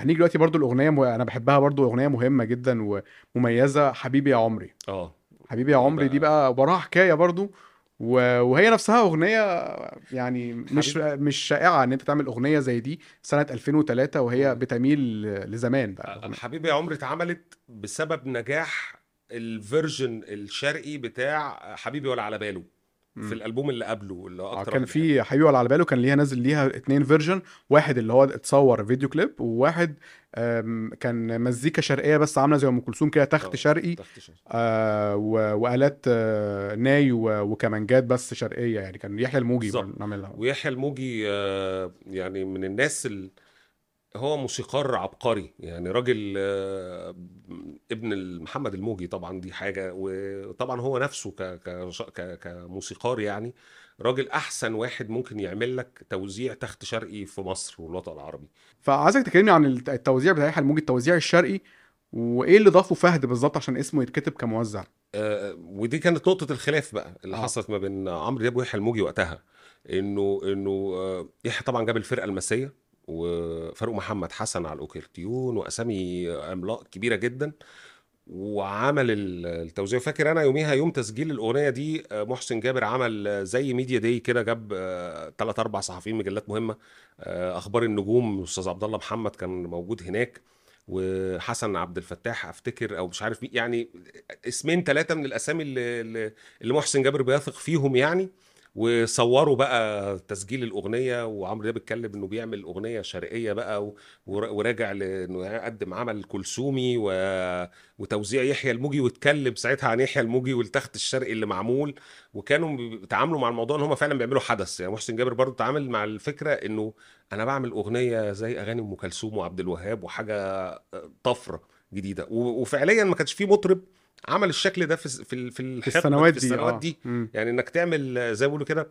هنيجي دلوقتي برضو الأغنية مه... أنا بحبها برضو أغنية مهمة جدا ومميزة حبيبي يا عمري. آه. حبيبي يا عمري دي بقى وراها حكاية برضو و- وهي نفسها أغنية يعني مش مش شائعة إن أنت تعمل أغنية زي دي سنة 2003 وهي بتميل لزمان بقى. حبيبي يا عمري اتعملت بسبب نجاح الفيرجن الشرقي بتاع حبيبي ولا على باله. في الألبوم اللي قبله اللي هو آه، أكتر كان في حبيبي ولا على باله كان ليها نازل ليها اتنين version واحد اللي هو اتصور فيديو كليب وواحد كان مزيكا شرقية بس عاملة زي أم كلثوم كده تخت آه، شرقي تخت شرقي. آه وآلات آه ناي وكمانجات بس شرقية يعني كان يحيى الموجي عاملها. ويحيى الموجي آه، يعني من الناس ال... هو موسيقار عبقري. يعني راجل آه، ابن محمد الموجي طبعا دي حاجة. وطبعا هو نفسه. كموسيقار يعني. راجل أحسن واحد ممكن يعمل لك توزيع تخت شرقي في مصر والوطن العربي. فعايزك تكلمني عن الت- التوزيع بتاع يحيى الموجي التوزيع الشرقي وإيه اللي ضافه فهد بالظبط عشان اسمه يتكتب كموزع؟ آه، ودي كانت نقطة الخلاف بقى اللي آه. حصلت ما بين عمرو دياب ويحيى الموجي وقتها. إنه إنه آه، يحيى طبعا جاب الفرقة المسية وفاروق محمد حسن على الأوكرتيون وأسامي عملاق كبيرة جدا وعمل ال- التوزيع. فاكر أنا يوميها يوم تسجيل الأغنية دي آه، محسن جابر عمل آه، زي ميديا داي كده جاب ثلاث أربع صحفيين مجلات مهمة آه، أخبار النجوم الاستاذ عبد الله محمد كان موجود هناك وحسن عبد الفتاح أفتكر أو مش عارف مين يعني اسمين ثلاثة من الأسامي اللي اللي محسن جابر بيثق فيهم يعني. وصوروا بقى تسجيل الأغنية وعمرو دياب اتكلم إنه بيعمل أغنية شرقية بقى وراجع لأنه يقدم عمل كلثومي و... وتوزيع يحيى الموجي واتكلم ساعتها عن يحيى الموجي والتخت الشرقي اللي معمول. وكانوا بيتعاملوا مع الموضوع إن هم فعلا بيعملوا حدث. يعني محسن جابر برضه اتعامل مع الفكرة إنه أنا بعمل أغنية زي أغاني أم كلثوم وعبد الوهاب وحاجة طفرة جديدة. وفعليا ما كانش في مطرب عمل الشكل ده في في في, السنوات في دي السنوات آه. دي. يعني إنك تعمل زي ما بيقولوا كده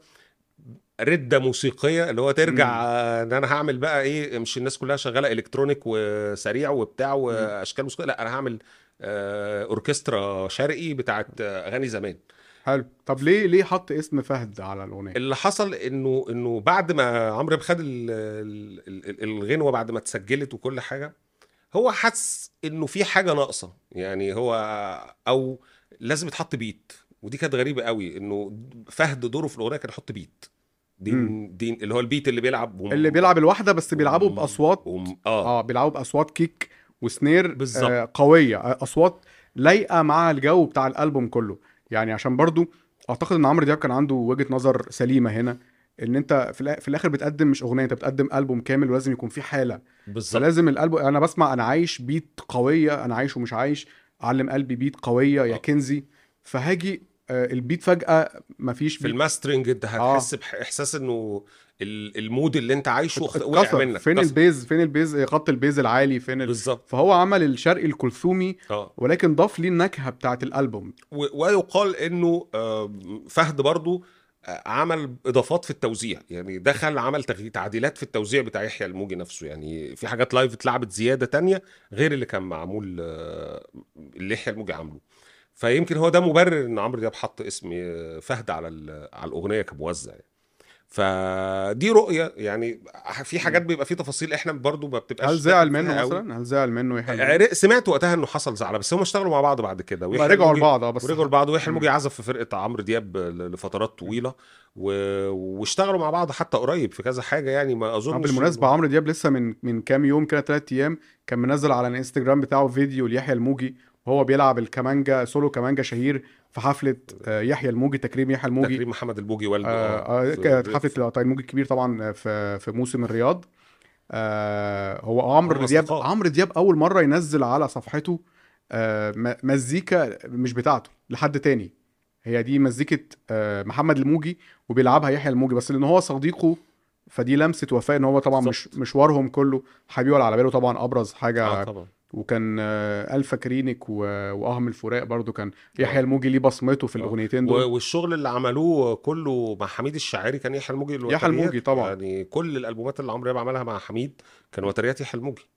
ردة موسيقية اللي هو ترجع إن أنا هعمل بقى إيه مش الناس كلها شغالة إلكترونيك وسريع وبتاع وأشكال موسيقية لأ أنا هعمل آه، أوركسترا شرقي بتاعت أغاني زمان. حلو. طب ليه ليه حط اسم فهد على الأغنية؟ اللي حصل إنه إنه بعد ما عمرو خد ال- ال- ال- الغنوة بعد ما اتسجلت وكل حاجة هو حس إنه في حاجة ناقصة. يعني هو أو لازم يتحط بيت ودي كانت غريبة قوي إنه فهد دوره في الأغنية كان يحط بيت دين دين اللي هو البيت اللي بيلعب وم- اللي بيلعب الواحدة بس بيلعبوا وم- بأصوات وم- آه. آه بيلعبوا بأصوات كيك وسنير. آه قوية آه، أصوات لايقة مع الجو بتاع الألبوم كله. يعني عشان برضو أعتقد إن عمرو دياب كان عنده وجهة نظر سليمة هنا. إن أنت في, في الآخر بتقدم مش أغنية أنت بتقدم ألبوم كامل ولازم يكون فيه حالة. بالظبط. فلازم الالبوم أنا بسمع أنا عايش بيت قوية أنا عايش ومش عايش علم قلبي beat قوية يا آه. كنزي. فهاجي آه، ال beat فجأة مفيش في ال mastering أنت هتحس باحساس إنه ال- mood اللي أنت عايشه وقع منك فين اتكسر. ال bass؟ فين ال bass؟ خط ال bass العالي فين ال... بالظبط. فهو عمل الشرقي الكلثومي آه. ولكن ضاف ليه النكهة بتاعت الألبوم. و- ويقال إنه آه، فهد برضو آه، عمل إضافات في التوزيع. يعني دخل عمل تعديلات في التوزيع بتاع يحيى الموجي نفسه. يعني في حاجات live اتلعبت زيادة تانية غير اللي كان معمول آه، اللي يحيى الموجي عامله فيمكن هو ده مبرر إن عمرو دياب حط اسم آه، فهد على على الأغنية كموزع يعني. فدي رؤية يعني في حاجات بيبقى في تفاصيل إحنا برضو ما بتبقاش هل زعل منه. مثلا؟ هل زعل منه يحيى سمعت وقتها انه حصل زعل بس هم اشتغلوا مع بعض بعد كده. رجعوا لبعض آه بس ورجعوا لبعض ويحيى. الموجي عزف في فرقة عمرو دياب لفترات طويلة و... واشتغلوا مع بعض حتى قريب في كذا حاجة يعني ما أظنش بالمناسبة عمرو دياب لسه من من كام يوم كده ثلاث أيام كان منزل على الانستجرام بتاعه فيديو ليحيى الموجي وهو بيلعب الكمانجا سولو كمانجا شهير في حفلة آه، يحيى الموجي تكريم يحيى الموجي تكريم محمد الموجي والده آه آه في كانت. حفلة الموجي الكبير طبعا في في موسم الرياض آه هو عمرو دياب. عمرو دياب أول مرة ينزل على صفحته آه مزيكا مش بتاعته لحد تاني هي دي مزيكة آه محمد الموجي وبيلعبها يحيى الموجي بس لأن هو صديقه فدي لمسة وفاء إن هو طبعا مش. مشوارهم كله حبيبي ولا على باله طبعا أبرز حاجة آه طبعا وكان آه ألفا كرينك وأهم الفراق برضو كان يحيى الموجي ليه بصمته في آه. الأغنيتين دول والشغل اللي عملوه كله مع حميد الشاعري كان يحيى الموجي الوتريات. الموجي طبعا. يعني كل الألبومات اللي عمرو دياب عملها مع حميد كان وتريات يحيى الموجي